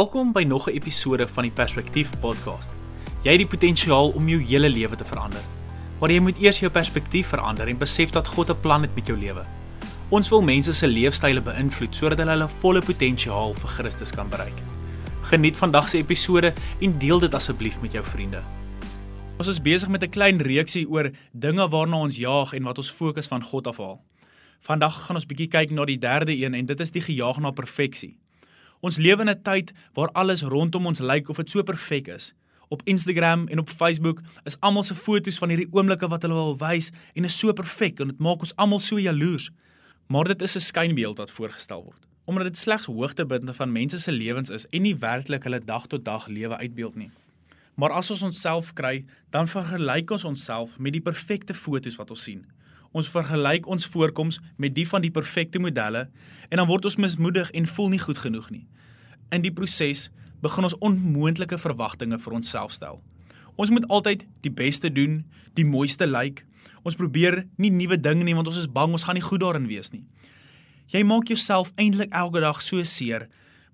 Welkom by nog 'n episode van die Perspektief podcast. Jy het die potensiaal om jou hele lewe te verander. Maar jy moet eers jou perspektief verander en besef dat God 'n plan het met jou lewe. Ons wil mense se leefstyle beïnvloed sodat hulle hulle volle potensiaal vir Christus kan bereik. Geniet vandag se episode en deel dit asseblief met jou vriende. Ons is besig met 'n klein reeksie oor dinge waarna ons jaag en wat ons fokus van God afhaal. Vandag gaan ons bietjie kyk na die derde een en dit is die gejaag na perfeksie. Ons lewe in 'n tyd waar alles rondom ons lyk of dit so perfek is. Op Instagram en op Facebook is almal se foto's van hierdie oomblikke wat hulle wil wys en is so perfek en dit maak ons almal so jaloers. Maar dit is 'n skynbeeld wat voorgestel word, omdat dit slegs hoogtepunte van mense se lewens is en nie werklik hulle dag tot dag lewe uitbeeld nie. Maar as ons onsself kry, dan vergelyk ons onsself met die perfekte foto's wat ons sien. Ons vergelyk ons voorkoms met die van die perfekte modelle en dan word ons mismoedig en voel nie goed genoeg nie. In die proses begin ons onmoontlike verwagtinge vir onsself stel. Ons moet altyd die beste doen, die mooiste lyk. Ons probeer nie nuwe dinge nie want ons is bang ons gaan nie goed daarin wees nie. Jy maak jouself eintlik elke dag so seer,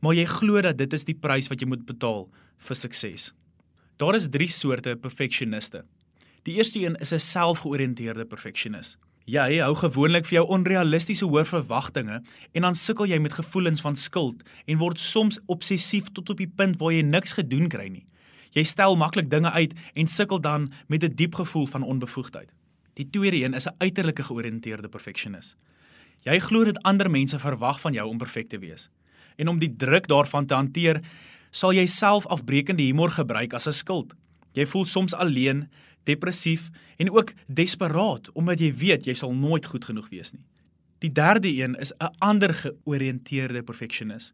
maar jy glo dat dit is die prys wat jy moet betaal vir sukses. Daar is 3 soorte perfeksioniste. Die eerste een is 'n selfgeoriënteerde perfeksionis. Jy hou gewoonlik vir jou onrealistiese hoë verwagtinge en dan sukkel jy met gevoelens van skuld en word soms obsessief tot op die punt waar jy niks gedoen kry nie. Jy stel maklik dinge uit en sukkel dan met 'n diep gevoel van onbevoegdheid. Die tweede een is 'n uiterlike georiënteerde perfeksionis. Jy glo dat ander mense verwag van jou om perfek te wees. En om die druk daarvan te hanteer, sal jy self afbreekende humor gebruik as 'n skild. Jy voel soms alleen, depressief en ook desperaat omdat jy weet jy sal nooit goed genoeg wees nie. Die derde een is 'n ander georiënteerde perfeksionis.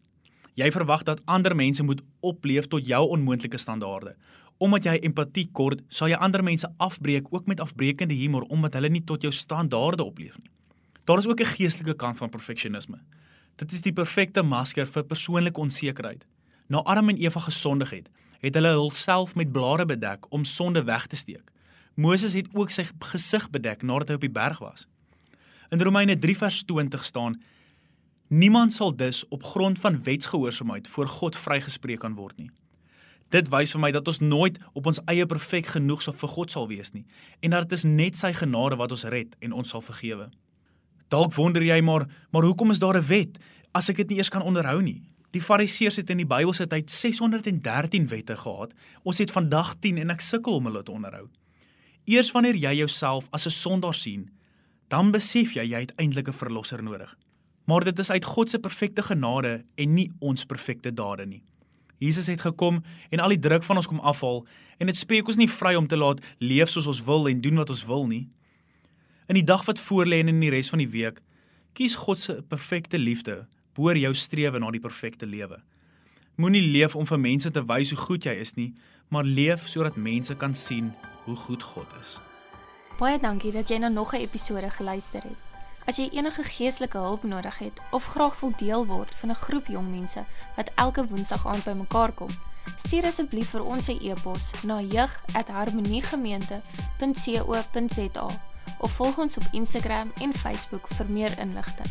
Jy verwag dat ander mense moet opleef tot jou onmoontlike standaarde. Omdat jy empatie kort, sal jy ander mense afbreek ook met afbreekende humor omdat hulle nie tot jou standaarde opleef nie. Daar is ook 'n geestelike kant van perfeksionisme. Dit is die perfekte masker vir persoonlike onsekerheid. Na Adam en Eva gesondig het, het hulle hulself met blare bedek om sonde weg te steek. Moses het ook sy gesig bedek nadat hy op die berg was. In Romeine 3 vers 20 staan: Niemand sal dus op grond van wetsgehoorsaamheid voor God vrygespreek kan word nie. Dit wys vir my dat ons nooit op ons eie perfek genoeg sal vir God sal wees nie en dat dit is net sy genade wat ons red en ons sal vergewe. Dalk wonder jy maar, maar hoekom is daar 'n wet as ek dit nie eers kan onderhou nie? Die Fariseërs het in die Bybel se tyd 613 wette gehad. Ons het vandag 10 en ek sukkel om hulle te onderhou. Eers wanneer jy jouself as 'n sondaar sien, dan besef jy jy het eintlik 'n verlosser nodig. Maar dit is uit God se perfekte genade en nie ons perfekte dade nie. Jesus het gekom en al die druk van ons kom afhaal en dit spreek ons nie vry om te laat leef soos ons wil en doen wat ons wil nie. In die dag wat voorlê en in die res van die week, kies God se perfekte liefde bo jou strewe na die perfekte lewe. Moenie leef om vir mense te wys hoe goed jy is nie, maar leef sodat mense kan sien hoe goed God is. Baie dankie dat jy na nog 'n episode geluister het. As jy enige geestelike hulp nodig het of graag wil deel word van 'n groep jong mense wat elke woensdag aand bymekaar kom, stuur asseblief vir ons 'n e-pos na jeug@harmoniegemeente.co.za of volg ons op Instagram en Facebook vir meer inligting.